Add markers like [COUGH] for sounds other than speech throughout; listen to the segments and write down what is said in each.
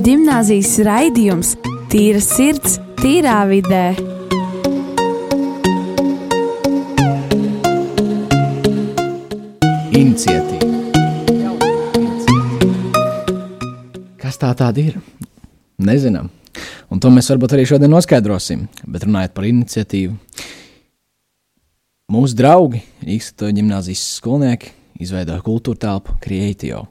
Katoļu gimnāzijas raidījums Tīra sirds, tīrā vidē. Iniciatīva. Kas tā tāda ir? Nezinām. Un to mēs varbūt arī šodien noskaidrosim. Bet runājot par iniciatīvu, mūsu draugi, Rīgas gimnāzijas skolnieki, izveidoja kultūra telpu Creatio.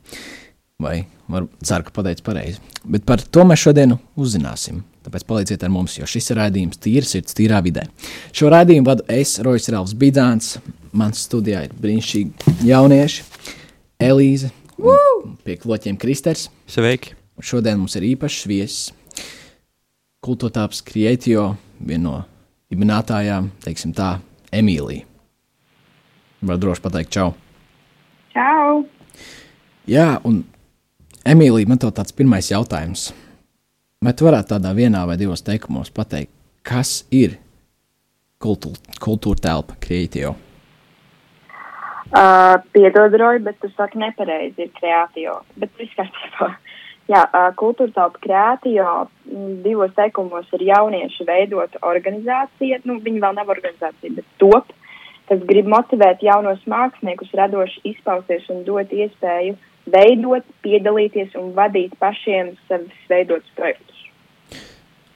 Vai var, ceru, ka pateicu pareizi. Bet par to mēs šodien uzzināsim. Tāpēc palīdziet ar mums, jo šis ir raidījums tīra sirds, tīrā vidē. Šo raidījumu vadu es, Rojas Rāvs Bidzāns. Mans studijā ir brīnišķīgi jaunieši, Elīze, pie kloķiem Kristers. Sveiki! Un šodien mums ir īpašs viesis. Kultūrtāps Krietio, viena no dibinātājām, teiksim tā, Emīlija. Var droši pateikt, čau! Čau! Jā, un Emīlija, man te tāds pirmais jautājums. Vai tu varētu tādā vienā vai divos teikumos pateikt, kas ir kultūra, telpa Krietio? Uh, piedod, Roja, bet tu saki nepareizi, ir kreatīvo. Bet viss kārtībā. [LAUGHS] Jā, uh, kultūra telpa kreatīvo divos teikumos ir jaunieši veidot organizācija. Nu, viņi vēl nav organizācija, bet top, kas grib motivēt jaunos māksliniekus radoši izpausties un dot iespēju veidot, piedalīties un vadīt pašiem savus veidotus projektus.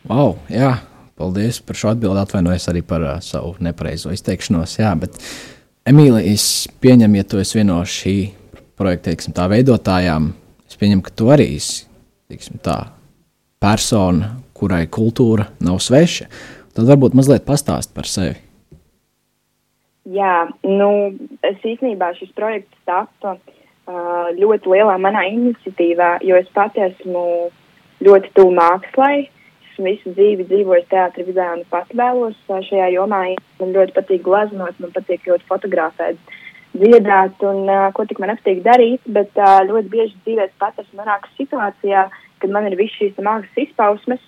Wow, jā, paldies par šo atbildi. Atvainojos arī par uh, savu nepareizo izteikšanos. Jā, bet Emīlija, es pieņemu, ja tu esi viena no šī projekta teiksim, tā, veidotājām, es pieņemu, ka tu arī esi teiksim, tā, persona, kurai kultūra nav sveša. Tad varbūt mazliet pastāst par sevi. Jā, nu, es īstenībā šis projekts tapa uh, ļoti lielā manā iniciatīvā, jo es pati esmu ļoti tuvu mākslai. Esmu visu dzīvi dzīvojis teātrī vidē un pat vēlos uh, šajā jomā. Man ļoti patīk glaznot, man patīk ļoti fotografēt, dziedāt un uh, ko tik man nepatīk darīt, bet uh, ļoti bieži dzīvē es pat esmu nonākusi situācijā, kad man ir viss šīs mākslas izpausmes,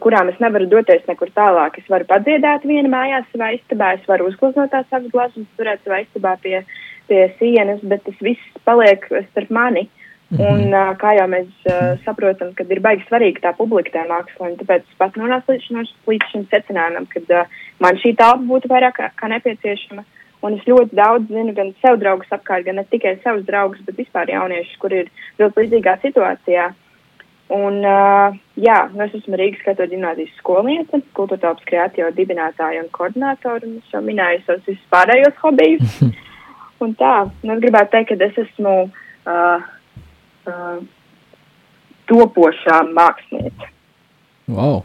kurām es nevaru doties nekur tālāk. Es varu padziedāt vienu mājās savā istabā, es varu uzgleznot tās savas glazmas, turēt savā istabā pie, pie sienas, bet tas viss paliek starp mani. -hmm. Un, kā jau mēs uh, saprotam, kad ir baigi svarīgi tā māksla, un tāpēc es pat nonācu līdz, līdz šim secinājumam, ka uh, man šī telpa būtu vairāk kā, kā nepieciešama. Un es ļoti daudz zinu gan sev draugus apkārt, gan ne tikai savus draugus, bet vispār jauniešus, kur ir ļoti līdzīgā situācijā. Un, uh, jā, nu es esmu Rīgas katoļu gimnāzijas skolniece, kultūra telpas kreatīva dibinātāja un koordinātora, un es jau minēju savus vispārējos hobijus. [LAUGHS] un tā, nu es gribētu teikt, ka es esmu uh, uh, topošā mākslinieca. Wow!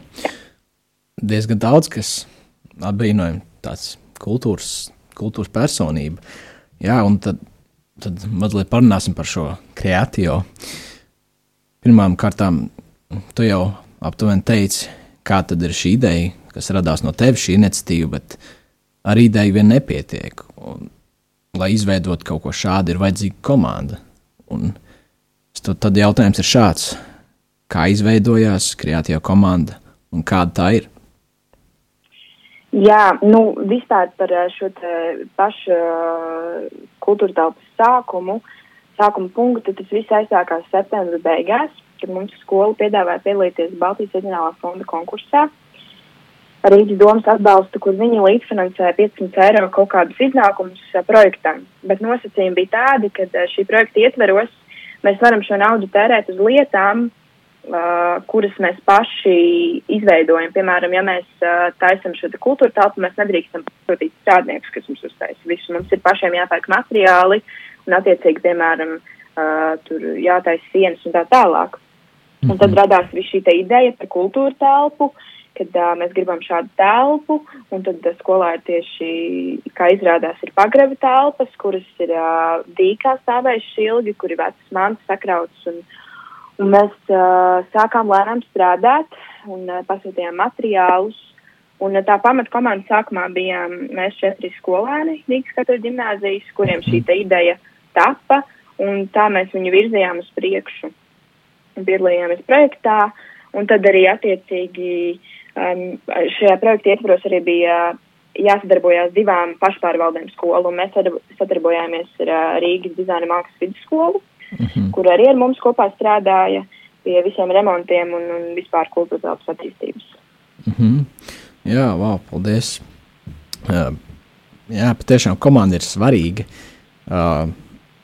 Diezgan daudz, kas apbrīnojam tāds kultūras, kultūras personība. Jā, un tad, tad mazliet parunāsim par šo kreatīvo. Pirmām kārtām, tu jau aptuveni teici, kā tad ir šī ideja, kas radās no tevis, šī iniciatīva, bet ar ideju vien nepietiek. Un, lai izveidotu kaut ko šādu, ir vajadzīga komanda. Un tad jautājums ir šāds: kā izveidojās kreatīva komanda un kāda tā ir? Jā, nu, vispār par šo pašu kultūra telpas sākumu. Uh, sākuma punktu, tas viss aizsākās septembra beigās, kad mums skola piedāvāja piedalīties Baltijas reģionālā fonda konkursā. Rīgas domas atbalstu, kur viņi līdzfinansēja 500 eiro kaut kādus iznākumus projektam. Bet nosacījumi bija tādi, ka šī projekta ietveros mēs varam šo naudu tērēt uz lietām, uh, kuras mēs paši izveidojam. Piemēram, ja mēs uh, taisam šo kultūra telpu, mēs nedrīkstam pasūtīt strādniekus, kas mums uztaisa. Visu mums ir pašiem jāpērk materiāli, uh, un attiecīgi, piemēram, uh, tur jātaisa sienas un tā tālāk. Un tad mhm. radās šī ideja par kultūra telpu, kad uh, mēs gribam šādu telpu, un tad uh, skolā ir tieši, kā izrādās, ir pagravi telpas, kuras ir uh, dīkā stāvējušas ilgi, kur ir vecas mantas sakrautas, un, un mēs uh, sākām lēnām strādāt un uh, pasūtījām materiālus, Un tā pamata komanda sākumā bijām mēs četri skolēni Rīgas katoļu ģimnāzijas, kuriem šī ideja tapa, un tā mēs viņu virzījām uz priekšu. Piedalījāmies projektā, un tad arī attiecīgi um, šajā projekta ietvaros arī bija jāsadarbojās divām pašpārvaldēm skolu, mēs sadarbojāmies ar uh, Rīgas dizaina mākslas vidusskolu, mhm. -huh. kur arī ar mums kopā strādāja. pie visiem remontiem un, un vispār kultūras telpas attīstības. Mm -hmm. Jā, wow, paldies. Uh, jā, patiešām komanda ir svarīga, uh,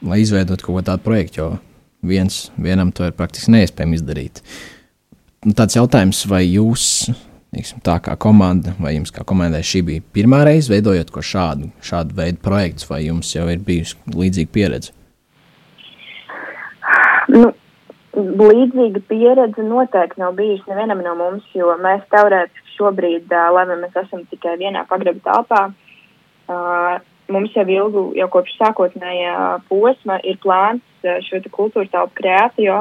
lai izveidotu kaut ko tādu projektu, jo viens, vienam to ir praktiski neiespējami izdarīt. Tāds jautājums, vai jūs, teiksim, tā kā komanda, vai jums kā komandai šī bija pirmā reize veidojot ko šādu, šādu veidu projektu, vai jums jau ir bijusi līdzīga pieredze? Nu, līdzīga pieredze noteikti nav bijusi nevienam no mums, jo mēs teorētiski šobrīd, lai mēs esam tikai vienā pagraba telpā, mums jau ilgu, jau kopš sākotnējā posma ir plāns šo kultūras telpu kreāciju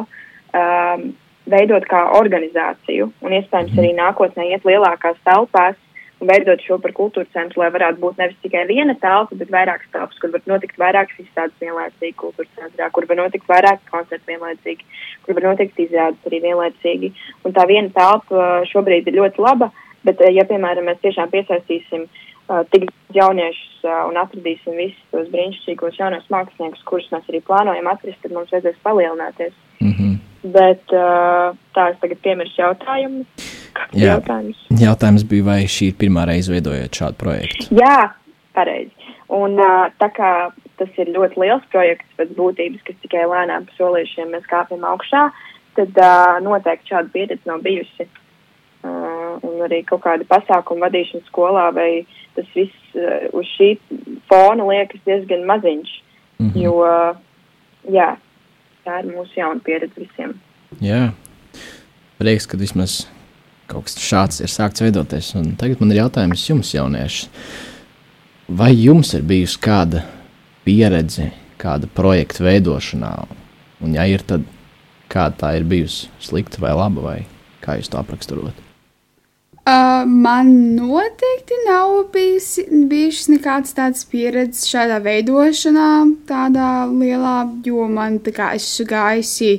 veidot kā organizāciju un iespējams arī nākotnē iet lielākās telpās un veidot šo par kultūras centru, lai varētu būt nevis tikai viena telpa, bet vairākas telpas, kur var notikt vairākas izstādes vienlaicīgi kultūras centrā, kur var notikt vairākas koncerti vienlaicīgi, kur var notikt izrādes arī vienlaicīgi. Un tā viena telpa šobrīd ir ļoti laba, bet, ja, piemēram, mēs tiešām piesaistīsim uh, tik jauniešus uh, un atradīsim visus tos brīnišķīgos jaunos māksliniekus, kurus mēs arī plānojam atrast, tad mums vajadzēs palielināties. Mm -hmm. Bet uh, tā es tagad piemirstu jautājumu. Jā, jautājums. jautājums bija, vai šī ir pirmā reize veidojot šādu projektu? Jā, pareizi. Un tā kā tas ir ļoti liels projekts pēc būtības, kas tikai lēnām pa solīšiem mēs kāpjam augšā, tad noteikti šāda pieredze nav bijusi. Un arī kaut kāda pasākuma vadīšana skolā, vai tas viss uz šī fona liekas diezgan maziņš. Mm -hmm. Jo, jā, tā ir mūsu jauna pieredze visiem. Jā, prieks, ka vismaz kaut kas šāds ir sākts veidoties. Un tagad man ir jautājums jums, jaunieši. Vai jums ir bijusi kāda pieredze, kāda projekta veidošanā? Un, ja ir, tad kāda tā ir bijusi? Slikta vai laba, vai kā jūs to apraksturot? Uh, man noteikti nav bijis, bijušas nekādas tādas pieredzes šādā veidošanā, tādā lielā, jo man tā kā es esmu gājusi,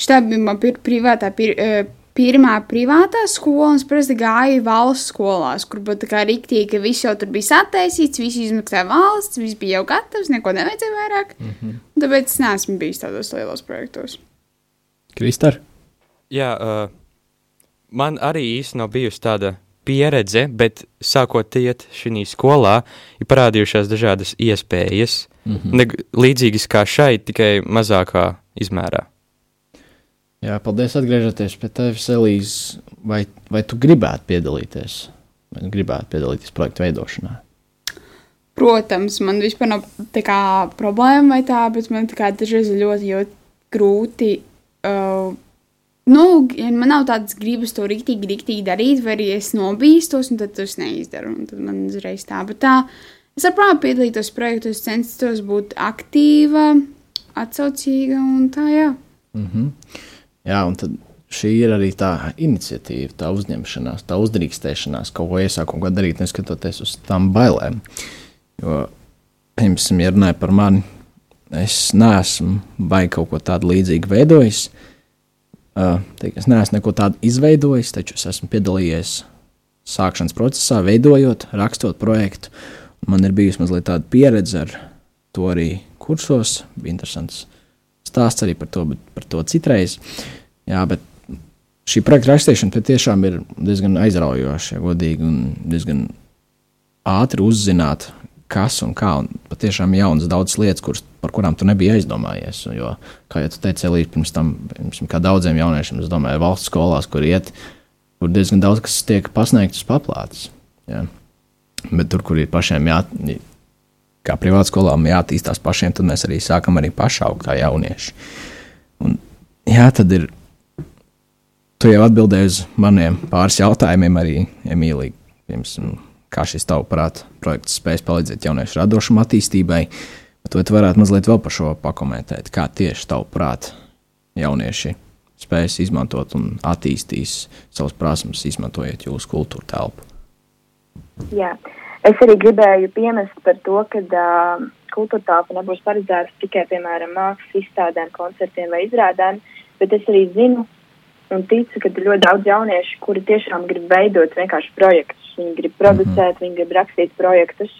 šī bija mana privātā pir, pirmā privātā skola, un es parasti gāju valsts skolās, kur bija tā kā rīktīgi, ka viss jau tur bija sataisīts, viss izmaksāja valsts, viss bija jau gatavs, neko nevajadzēja vairāk. Mm -hmm. Tāpēc es neesmu bijis tādos lielos projektos. Kristār? Jā, uh, man arī īsti nav bijusi tāda pieredze, bet sākot iet šī skolā, ir parādījušās dažādas iespējas, mm -hmm. ne, līdzīgas kā šai, tikai mazākā izmērā. Jā, paldies, atgriežoties pie tevis, Elīze. Vai, vai tu gribētu piedalīties? Vai gribētu piedalīties projekta veidošanā? Protams, man vispār nav kā problēma vai tā, bet man tā kā dažreiz ir ļoti, ļoti grūti. Uh, nu, ja man nav tādas gribas to rīktīgi, rīktīgi darīt, vai arī es nobīstos, un tad es neizdaru. Tad man uzreiz tā, bet tā, es labprāt piedalītos projektos, censtos būt aktīva, atsaucīga un tā, jā. Mm -hmm. Jā, un tad šī ir arī tā iniciatīva, tā uzņemšanās, tā uzdrīkstēšanās, kaut ko iesākt, ko darīt, neskatoties uz tām bailēm. Jo, piemēram, ja runāja par mani, es neesmu vai kaut ko tādu līdzīgu veidojis. Uh, teik, es neesmu neko tādu izveidojis, taču es esmu piedalījies sākšanas procesā, veidojot, rakstot projektu. Man ir bijusi mazliet tāda pieredze ar to arī kursos. Bija interesants stāsts arī par to, par to citreiz. Jā, bet šī projekta rakstīšana patiešām ir diezgan aizraujoša, ja godīgi, un diezgan ātri uzzināt, kas un kā. Un patiešām jaunas daudzas lietas, kuras, par kurām tu nebija aizdomājies. Un, jo, kā jau teicu, līdz pirms tam, pirms, daudziem jauniešiem, es domāju, valsts skolās, kur iet, kur diezgan daudz kas tiek pasniegts uz paplātes. Ja? Bet tur, kur ir pašiem jā, kā privātskolām jāattīstās pašiem, tad mēs arī sākam arī pašaugt kā jaunieši. Un, jā, tad ir Tu jau atbildēji uz maniem pāris jautājumiem, arī Emīlija. Piemēram, kā šis tavuprāt projekts spēs palīdzēt jauniešu radošumu attīstībai, bet tu varētu mazliet vēl par šo pakomentēt. Kā tieši tavuprāt jaunieši spēs izmantot un attīstīs savus prasmes, izmantojot jūsu kultūra telpu? Jā, es arī gribēju piemest par to, ka uh, kultūra telpa nebūs paredzēta tikai, piemēram, mākslas izstādēm, koncertiem vai izrādēm, bet es arī zinu, un ticu, ka ir ļoti daudz jauniešu, kuri tiešām grib veidot vienkārši projektus. Viņi grib producēt, mm -hmm. viņi grib rakstīt projektus,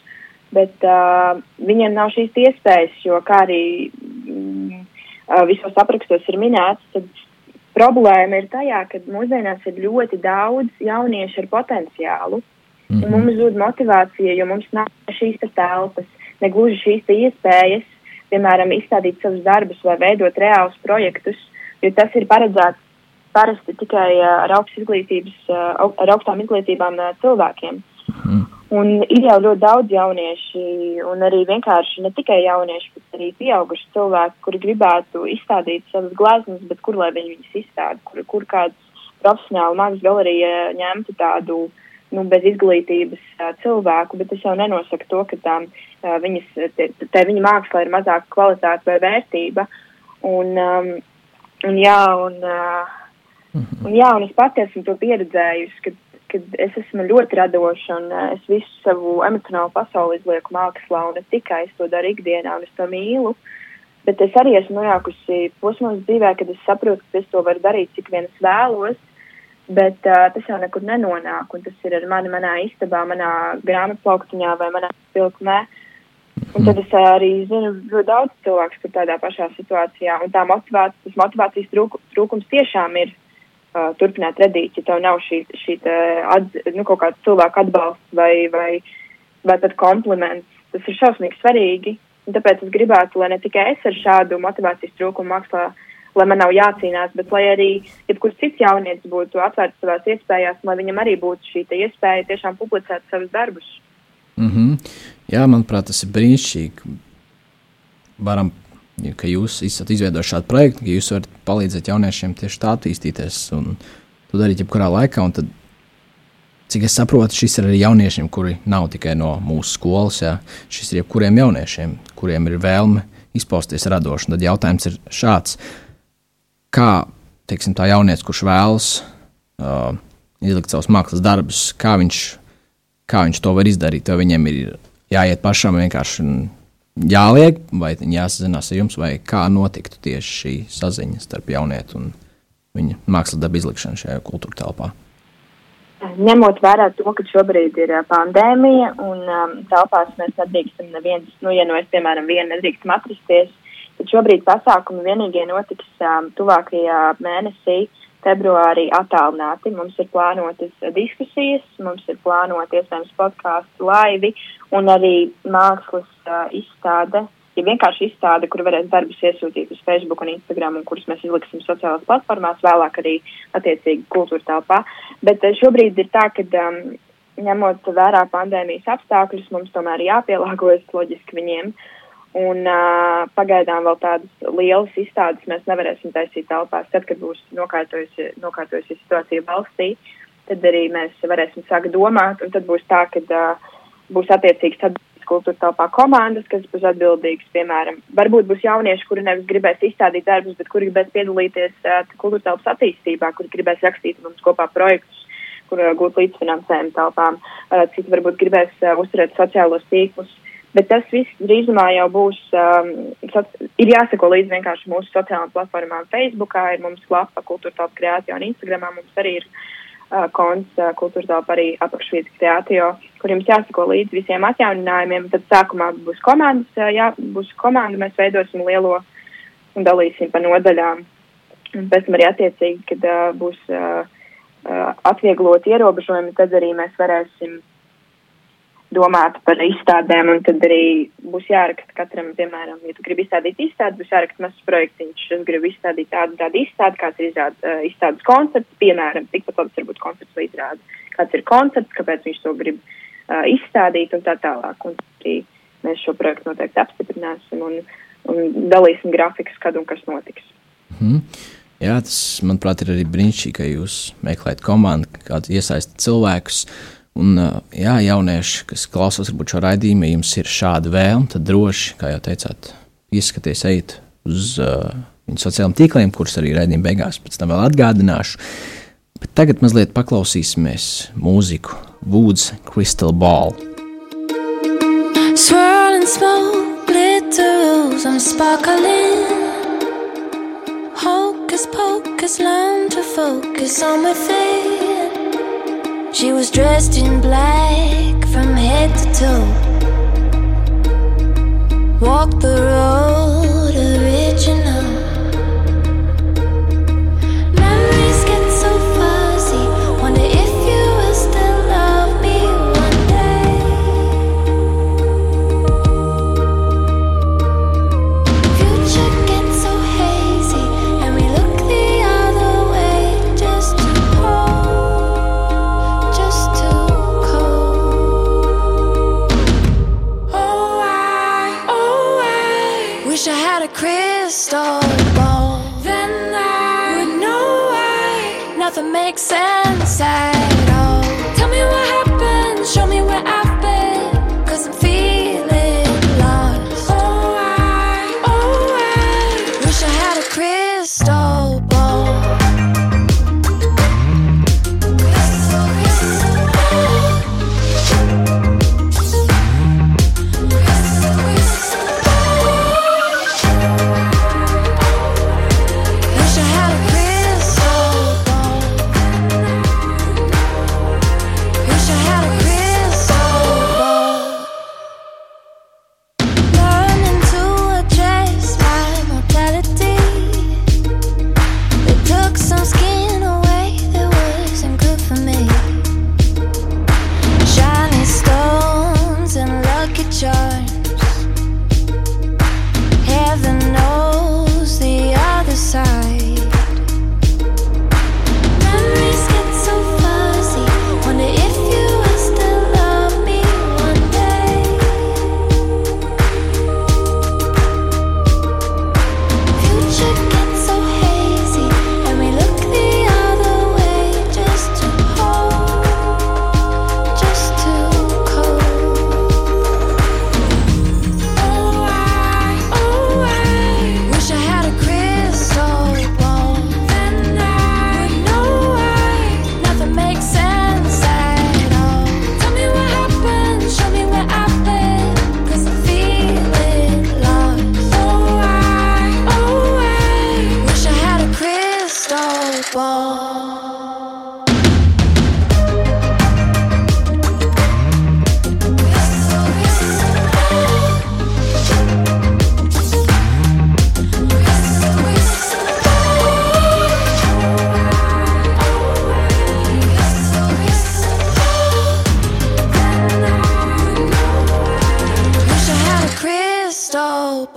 bet uh, viņiem nav šīs iespējas, jo kā arī mm, uh, visos aprakstos ir minēts, tad problēma ir tajā, ka mūsdienās ir ļoti daudz jauniešu ar potenciālu. Mm -hmm. Mums zūd motivācija, jo mums nav šīs telpas, ne gluži šīs iespējas, piemēram, izstādīt savus darbus vai veidot reālus projektus, jo tas ir paredzēts parasti tikai uh, ar, izglītības, uh, ar augstām izglītībām cilvēkiem. Mm. Un ir jau ļoti daudz jaunieši, un arī vienkārši ne tikai jaunieši, bet arī pieauguši cilvēki, kuri gribētu izstādīt savas gleznas, bet kur lai viņi viņas izstāda, kur, kur kāds profesionāli mākslas galerija ņemtu tādu nu, bez izglītības uh, cilvēku, bet tas jau nenosaka to, ka tām uh, viņas, te viņa māksla ir mazāka kvalitāte vai vērtība. Un, um, un jā, un, uh, un jā, un es pati esmu to pieredzējusi, kad es esmu ļoti radoša un uh, es visu savu emocionālo pasauli izlieku mākslā, un ne tikai es to daru ikdienā, un es to mīlu. Bet es arī esmu nonākusi posmos dzīvē, kad es saprotu, ka es to varu darīt, cik vien es vēlos, bet uh, tas jau nekur nenonāk, un tas ir ar mani manā istabā, manā grāmatplauktiņā vai manā pilkmē. Un tad es arī zinu ļoti daudz cilvēku, kur tādā pašā situācijā, un tā motivācijas, tas motivācijas trūk, trūkums tiešām ir uh, turpināt radīt, ja tev nav šī, šī atz, nu, kaut kāda cilvēka atbalsts vai, vai, vai pat kompliments. Tas ir šausmīgi svarīgi. Tāpēc es gribētu, lai ne tikai es ar šādu motivācijas trūkumu mākslā, lai man nav jācīnās, bet lai arī jebkurš cits jaunietis būtu atvērts savās iespējās, lai viņam arī būtu šī iespēja tiešām publicēt savus darbus. Mm -hmm. Jā, manuprāt, tas ir brīnišķīgi. Varam ka jūs esat izveidojuši šādu projektu, ka jūs varat palīdzēt jauniešiem tieši tā attīstīties un to darīt jebkurā laikā. Tad, cik es saprotu, šis ir arī jauniešiem, kuri nav tikai no mūsu skolas. Jā. Šis ir jebkuriem jauniešiem, kuriem ir vēlme izpausties radoši. Un tad jautājums ir šāds: kā teiksim, tā jaunietis, kurš vēlas uh, izlikt savus mākslas darbus, kā viņš, kā viņš to var izdarīt? Vai viņam ir jāiet pašam vienkārši jāliek, vai jāsazinās ar jums, vai kā notiktu tieši šī saziņa starp jaunieti un viņa mākslas darbu izlikšanu šajā kultūra telpā? Ņemot vērā to, ka šobrīd ir pandēmija un um, telpās mēs nedrīkstam neviens, nu, ja nu es, piemēram, vienu nedrīkstam atrasties, tad šobrīd pasākumi vienīgie notiks um, tuvākajā mēnesī, februārī attālināti. Mums ir plānotas diskusijas, mums ir plānota iespējams podkāstu laivi un arī mākslas uh, izstāde. Ja vienkārši izstāde, kur varēs darbus iesūtīt uz Facebook un Instagram, un kurus mēs izliksim sociālās platformās, vēlāk arī attiecīgi kultūra telpā. Bet uh, šobrīd ir tā, ka um, ņemot vērā pandēmijas apstākļus, mums tomēr jāpielāgojas loģiski viņiem. Un uh, pagaidām vēl tādas lielas izstādes mēs nevarēsim taisīt telpās. Tad, kad būs nokārtojusi, nokārtojusi situācija valstī, tad arī mēs varēsim sākt domāt, tad būs tā, ka uh, būs attiecīgs atbildīgs kultūra telpā komandas, kas būs atbildīgas, piemēram, varbūt būs jaunieši, kuri nevis gribēs izstādīt darbus, bet kuri gribēs piedalīties uh, kultūra telpas attīstībā, kuri gribēs rakstīt mums kopā projektus, kur uh, gūt līdzfinansējumu telpām, uh, citi varbūt gribēs uh, uzturēt sociālos tīklus. Bet tas viss drīzumā jau būs, um, ir jāsako līdzi vienkārši mūsu sociālajām platformām. Facebookā ir mums lapa kultūra telpa kreācijā un Instagramā mums arī ir uh, konts uh, kultūra telpa arī apakšvīdes kreācijā, kur jums jāsako līdzi visiem atjauninājumiem. Tad sākumā būs komandas, uh, jā, būs komanda, mēs veidosim lielo un dalīsim pa nodaļām. Un pēc tam arī attiecīgi, kad uh, būs uh, uh, atvieglot ierobežojumi, tad arī mēs varēsim domāt par izstādēm, un tad arī būs jāraksta katram, piemēram, ja tu gribi izstādīt izstādi, būs jāraksta mazs projektiņš, es gribu izstādīt tādu, tādu izstādi, kāds ir izrād, uh, izstādes koncepts, piemēram, tikpat labs varbūt koncepts vai izrāda, kāds ir koncepts, kāpēc viņš to grib uh, izstādīt un tā tālāk. Un arī mēs šo projektu noteikti apstiprināsim un, un dalīsim grafikus, kad un kas notiks. Hmm. Jā, tas, manuprāt, ir arī brīnišķīgi, ka jūs meklējat komandu, kādu iesaistat cilvēkus. Uh, Un, jā, jaunieši, kas klausās šo raidījumu, ja jums ir šāda vēlme, tad droši, kā jau teicāt, ieskaties, ejiet uz uh, viņu sociālajiem tīkliem, kurus arī raidījuma beigās pēc tam vēl atgādināšu. Bet tagad mazliet paklausīsimies mūziku Woods Crystal Ball. Swirling smoke, glitters, I'm sparkling. Hocus pocus, learn to focus on my face. She was dressed in black from head to toe. Walked the road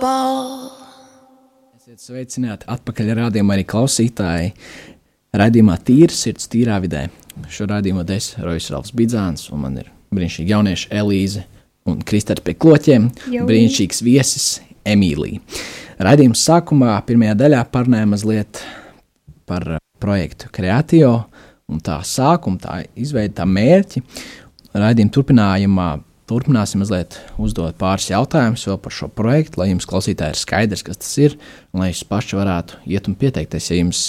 ball. Esiet sveicināti atpakaļ rādījumā arī klausītāji. Radījumā tīra sirds, tīrā vidē. Šo rādījumu des Rojas Rāls Bidzāns, un man ir brīnišķīgi jaunieši Elīze un Kristēta pie kloķiem. Jau. Brīnišķīgs viesis Emīlija. Radījums sākumā, pirmajā daļā, parunāja mazliet par uh, projektu Creatio un tā sākumu, tā izveidu, tā mērķi. Radījuma turpinājumā turpināsim mazliet uzdot pāris jautājumus vēl par šo projektu, lai jums klausītāji ir skaidrs, kas tas ir, un lai jūs paši varētu iet un pieteikties, ja jums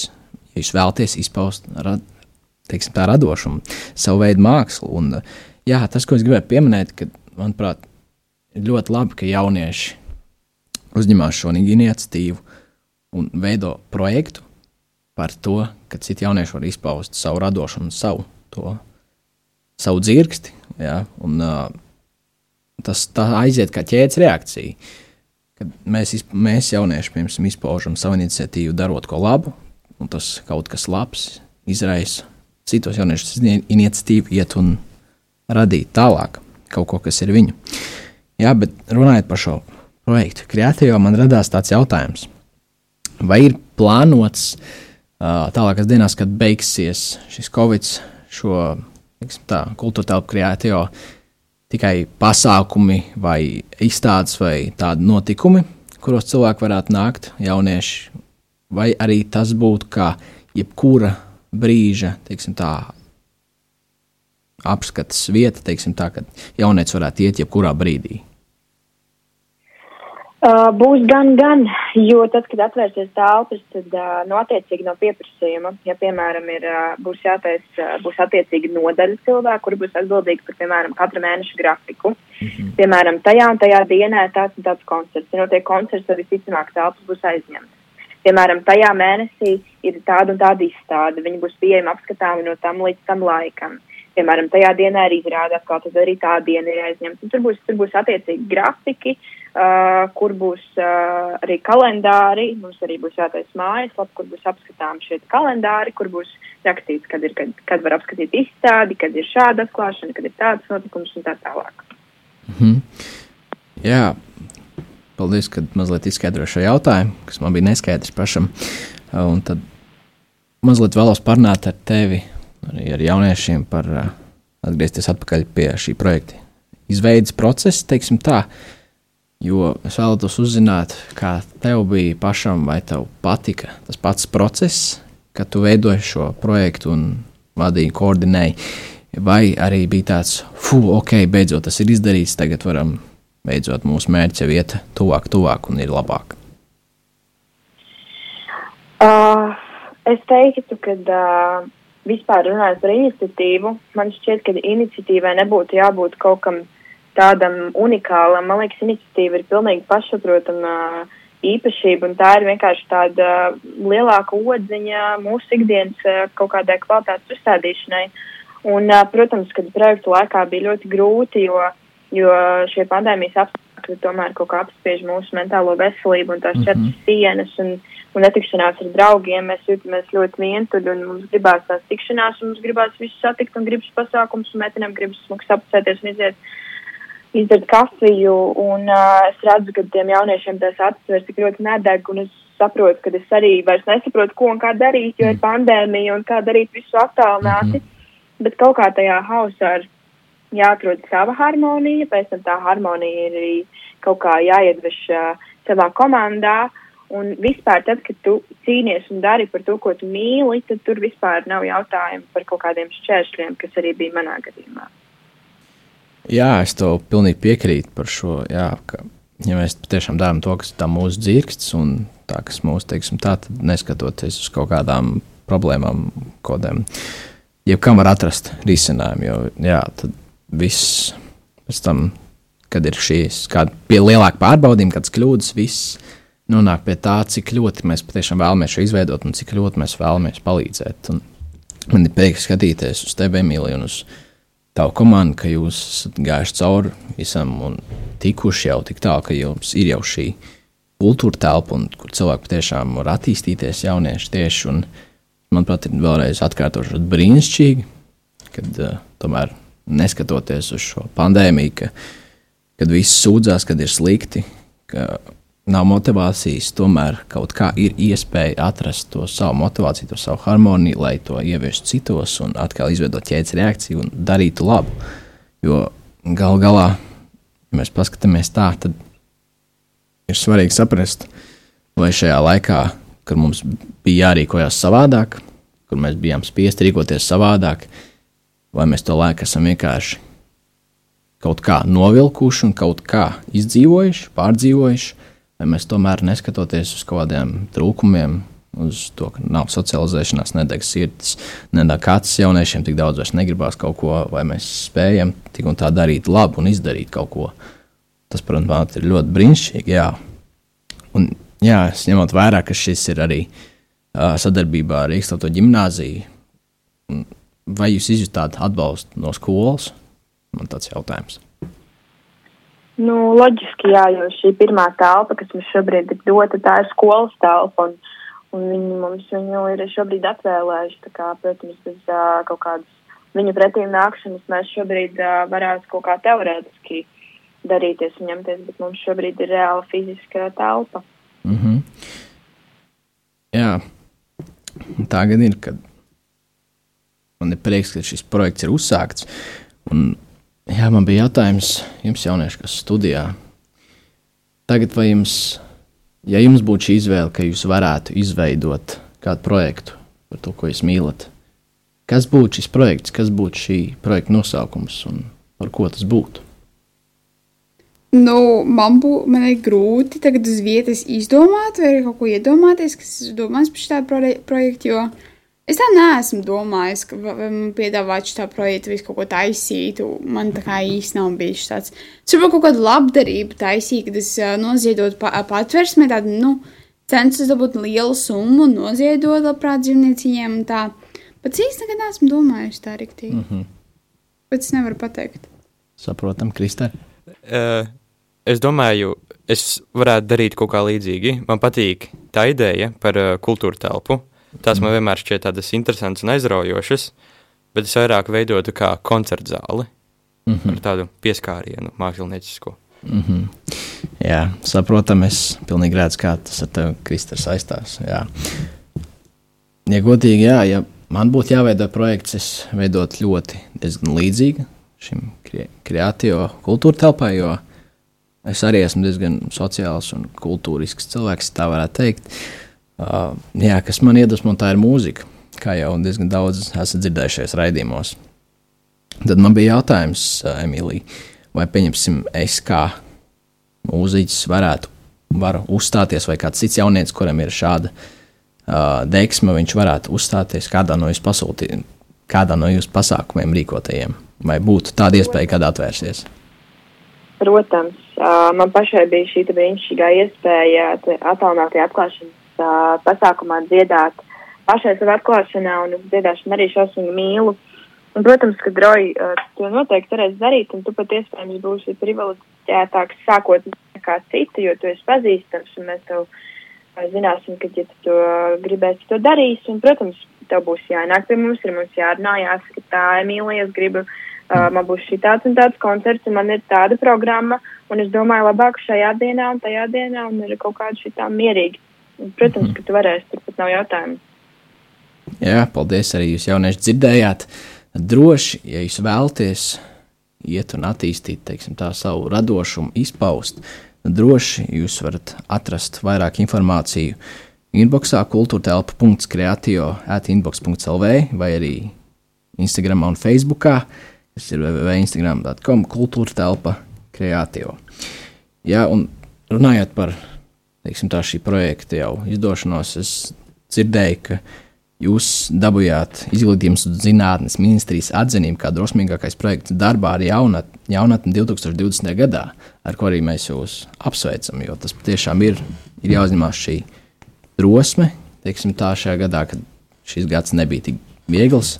ja jūs vēlaties izpaust rad, teiksim, tā radošumu, savu veidu mākslu. Un, jā, tas, ko es gribēju pieminēt, ka, manuprāt, ir ļoti labi, ka jaunieši uzņemās šo iniciatīvu un veido projektu par to, ka citi jaunieši var izpaust savu radošumu, savu, to, savu dzirksti. Ja, un, uh, tas aiziet kā ķēdes reakcija. Kad mēs, mēs jaunieši piemēram, izpaužam savu iniciatīvu, darot ko labu, un tas kaut kas labs izraisa citos jauniešus ini- iniciatīvu, iet un radīt tālāk kaut ko, kas ir viņu. Jā, bet runājot par šo projektu, Kreatīvā man radās tāds jautājums, vai ir plānots uh, tālākās dienās, kad beigsies šis Covid, šo tā, kultūra telpu Kreatīvā, tikai pasākumi vai izstādes vai tādi notikumi, kuros cilvēki varētu nākt, jaunieši, vai arī tas būtu kā jebkura brīža, teiksim tā, apskates vieta, teiksim tā, kad jaunieci varētu iet jebkurā brīdī. Uh, būs gan, gan, jo tad, kad atvērsies telpas, tad uh, no attiecīgi no pieprasījuma, ja, piemēram, ir, uh, būs jātais, uh, būs attiecīgi nodaļa cilvēku, kuri būs atbildīgi par, piemēram, katra mēneša grafiku. Mm -hmm. Piemēram, tajā un tajā dienā ir tāds un tāds koncerts. Ja notiek koncerts, tad visticamāk telpas būs aizņemtas. Piemēram, tajā mēnesī ir tāda un tāda izstāde. Viņi būs pieejami apskatāmi no tam līdz tam laikam. Piemēram, tajā dienā ir izrādās, kā tad arī tā diena ir aizņemta. Tur būs, tur būs attiecīgi grafiki, uh, kur būs uh, arī kalendāri. Mums arī būs jātais mājaslapa, kur būs apskatām šie kalendāri, kur būs rakstīts, kad, ir, kad, kad var apskatīt izstādi, kad ir šāda atklāšana, kad ir tāds notikums un tā tālāk. Mhm. Jā, paldies, ka mazliet izskaidroju šo jautājumu, kas man bija neskaidrs pašam. Uh, Un tad mazliet vēlos parunāt ar tevi, arī ar jauniešiem par uh, atgriezties atpakaļ pie šī projekta izveidas procesa, teiksim tā. Jo es vēlētos uzzināt, kā tev bija pašam, vai tev patika tas pats process, kad tu veidoji šo projektu un vadīja, koordinēja. Vai arī bija tāds, fuck, ok, beidzot tas ir izdarīts, tagad varam beidzot mūsu mērķi jau iet tuvāk, tuvāk un ir labāk. Uh, es teiktu, ka uh, vispār runājot par iniciatīvu, man šķiet, ka iniciatīvai nebūtu jābūt kaut kam tādam unikālam. Man liekas, iniciatīva ir pilnīgi pašsaprotama uh, īpašība, un tā ir vienkārši tāda lielāka odziņa mūsu ikdienas uh, kaut kādai kvalitātes uzstādīšanai. Un, uh, protams, kad projektu laikā bija ļoti grūti, jo, jo šie pandēmijas apstākļi tomēr kaut kā apspiež mūsu mentālo veselību un tās četras sienas un, un netikšanās ar draugiem. Mēs jūtamies ļoti vientuļi un mums gribās tās tikšanās un mums gribās visus satikt un gribas pasākums un meitenēm gribas smuks apsēties un iziet izdarīt kafiju, un uh, es redzu, ka tiem jauniešiem tās acis vairs tik ļoti nedeg, un es saprotu, ka es arī vairs nesaprotu, ko un kā darīt, jo ir pandēmija un kā darīt visu attālināti. Mm -hmm. Bet kaut kā tajā hausā ir jāatrod sava harmonija, pēc tam tā harmonija ir arī kaut kā jāiedveš uh, savā komandā. Un vispār, tad, kad tu cīnies un dari par to, ko tu mīli, tad tur vispār nav jautājumu par kaut kādiem šķēršļiem, kas arī bija manā gadījumā. Jā, es tev pilnīgi piekrītu par šo. Jā, ka, ja mēs patiešām darām to, kas ir mūsu dzirksts un tā, kas mūsu, teiksim, tā, tad neskatoties uz kaut kādām problēmām, kodiem, jebkam var atrast risinājumu. Jo, jā, tad viss pēc tam, kad ir šīs kāda lielāka pārbaudījuma, kādas kļūdas, viss nonāk pie tā, cik ļoti mēs patiešām vēlamies šo izveidot un cik ļoti mēs vēlamies palīdzēt. Un man ir prieks skatīties uz tevi, Emīlija, un uz tavu komandu, ka jūs esat gājuši cauri visam un tikuši jau tik tālu, ka jums ir jau šī kultūra telpa, un kur cilvēki patiešām var attīstīties, jaunieši tieši. Un, manuprāt, ir vēlreiz atkārtošot brīnišķīgi, kad uh, tomēr neskatoties uz šo pandēmiju, ka, kad viss sūdzās, kad ir slikti, ka nav motivācijas, tomēr kaut kā ir iespēja atrast to savu motivāciju, to savu harmoniju, lai to ieviestu citos un atkal izveidot ķēdes reakciju un darītu labu. Jo gal galā, ja mēs paskatāmies tā, tad ir svarīgi saprast, vai šajā laikā, kad mums bija jārīkojas savādāk, kur mēs bijām spiesti rīkoties savādāk, vai mēs to laiku esam vienkārši kaut kā novilkuši un kaut kā izdzīvojuši, pārdzīvojuši, vai mēs tomēr neskatoties uz kaut kādiem trūkumiem, uz to, ka nav socializēšanās, nedeg sirds, nedeg kāds jauniešiem tik daudz vairs negribās kaut ko, vai mēs spējam tik un tā darīt labu un izdarīt kaut ko. Tas, protams, ir ļoti brīnišķīgi. Jā. Un, jā, es ņemot vērā, ka šis ir arī uh, sadarbībā ar Rīgas Tautu ģimnāziju. Vai jūs izjutāt atbalstu no skolas? Man tāds jautājums. Nu, loģiski, jā, jo šī pirmā telpa, kas mums šobrīd ir dota, tā ir skolas telpa, un, un viņi mums viņu ir šobrīd atvēlējuši. Kā, protams, bez uh, kaut kādas viņu pretīm nākšanas mēs šobrīd uh, varētu kaut kā teorētiski darīties un ņemties, bet mums šobrīd ir reāla fiziska telpa. Mm -hmm. Jā, tā gan ir, kad man ir prieks, ka šis projekts ir uzsākts. Un, jā, man bija jautājums jums, jaunieši, kas studijā. Tagad, vai jums, ja jums būtu šī izvēle, ka jūs varētu izveidot kādu projektu par to, ko jūs mīlat, kas būtu šis projekts, kas būtu šī projekta nosaukums un par ko tas būtu? Nu, man, bū, man ir grūti tagad uz vietas izdomāt, vai arī kaut ko iedomāties, kas ir domāts par šo projektu. Jo es tā neesmu domājis, ka man piedāvāt šo projektu, visu kaut ko taisītu. Man tā kā īsti nav bijis tāds. Es varbūt kaut kādu labdarību taisīju, kad es noziedotu pa, patversmē, tādu, nu, censos dabūt lielu summu un noziedot labprāt dzīvnieciņiem un tā. Bet īsti nekad neesmu domājis tā riktīgi. Mm -hmm. Bet es nevaru pateikt. Saprotam, Kristē. Uh, es domāju, es varētu darīt kaut kā līdzīgi. Man patīk tā ideja par uh, kultūra telpu. Tās man vienmēr šķiet tādas interesantas un aizraujošas, bet es vairāk veidotu kā koncertu zāli Mm -hmm. ar tādu pieskārienu māksliniecisko. Mm -hmm. Jā, saprotam, es pilnīgi redzu, kā tas ar tevi Kristē saistās. Jā. Ja godīgi, jā, ja man būtu jāveido projekts, es veidotu ļoti diezgan līdzīgi šim kre kreatīvo kultūra telpai, jo es arī esmu diezgan sociāls un kultūrisks cilvēks, tā varētu teikt. Uh, jā, kas man iedvesmo, tā ir mūzika. kā jau diezgan daudz esat dzirdējušies raidījumos. Tad man bija jautājums, uh, Emīlija, vai pieņemsim, es kā mūziķis varētu varu uzstāties, vai kāds cits jaunietis, kuram ir šāda uh, deksme, viņš varētu uzstāties kādā no jūsu pasūtījumiem, kādā no jūsu pasākumiem rīkotajiem, vai būtu tāda iespēja, kad atvērsies? Protams, uh, man pašai bija šī brīnišķīgā iespēja attālinātajā atklāšanas uh, pasākumā dziedāt pašai savu atklāšanā, un dziedāšanu arī šausmīgi mīlu. Un, protams, ka droji uh, to noteikti varēs darīt, un tu pat iespējams būsi privileģētāks sākot nekā citi, jo tu esi pazīstams, un mēs tev zināsim, ka, ja tu to gribēsi, to darīsi, un, protams, tev būs jānāk pie mums, ir mums jārunā, jāsaka, tā, Emīlija, es gribu, uh, man būs šī tāds un tāds koncerts, un man ir tāda programma, un es domāju, labāk šajā dienā un tajā dienā, un ir kaut kāda šī tā mierīgi. Protams, ka tu varēsi, turpat nav jautājumu. Jā, paldies arī jūs jaunieši dzirdējāt. Droši, ja jūs vēlaties iet un attīstīt teiksim, tā, savu radošumu, izpaust, droši jūs varat atrast vairāk informāciju inboxā kultūrtelpa.creatio atinbox.lv vai arī Instagram un Facebookā, kas ir www.instagram.com kultūrtelpa creatio. Jā, un runājot par teiksim, tā, šī projekta jau izdošanos, es dzirdēju, ka jūs dabūjāt izglītības un zinātnes ministrijas atzinību kā drosmīgākais projekts darbā ar jaunat, jaunatni 2020. gadā, ar ko arī mēs jūs apsveicam, jo tas patiešām ir, ir jāuzņemās šī drosme, teiksim tā šajā gadā, kad šis gads nebija tik viegls,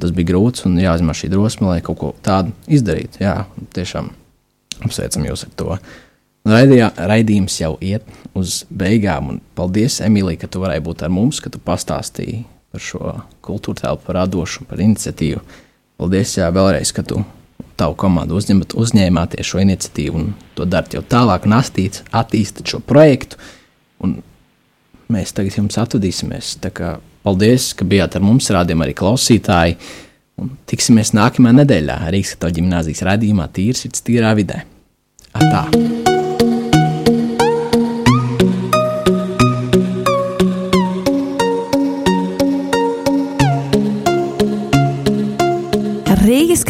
tas bija grūts un jāuzņemās šī drosme, lai kaut ko tādu izdarītu. Jā, tiešām apsveicam jūs ar to. Raidījā, raidījums jau iet uz beigām, paldies, Emīlija, ka tu varēji būt ar mums, ka tu pastāstīji par šo kultūra telpu, par radošu, par iniciatīvu. Paldies, jā, vēlreiz, ka tu tavu komandu uzņemat, uzņēmāties šo iniciatīvu un to darat jau tālāk, un astīt, attīstat šo projektu. Un mēs tagad jums atvadīsimies. Kā paldies, ka bijāt ar mums, rādījām arī klausītāji. Un tiksimies nākamajā nedēļā Rīgas Katoļu ģimnāzijas raidījumā Tīrs ir tīrā vidē. Atā!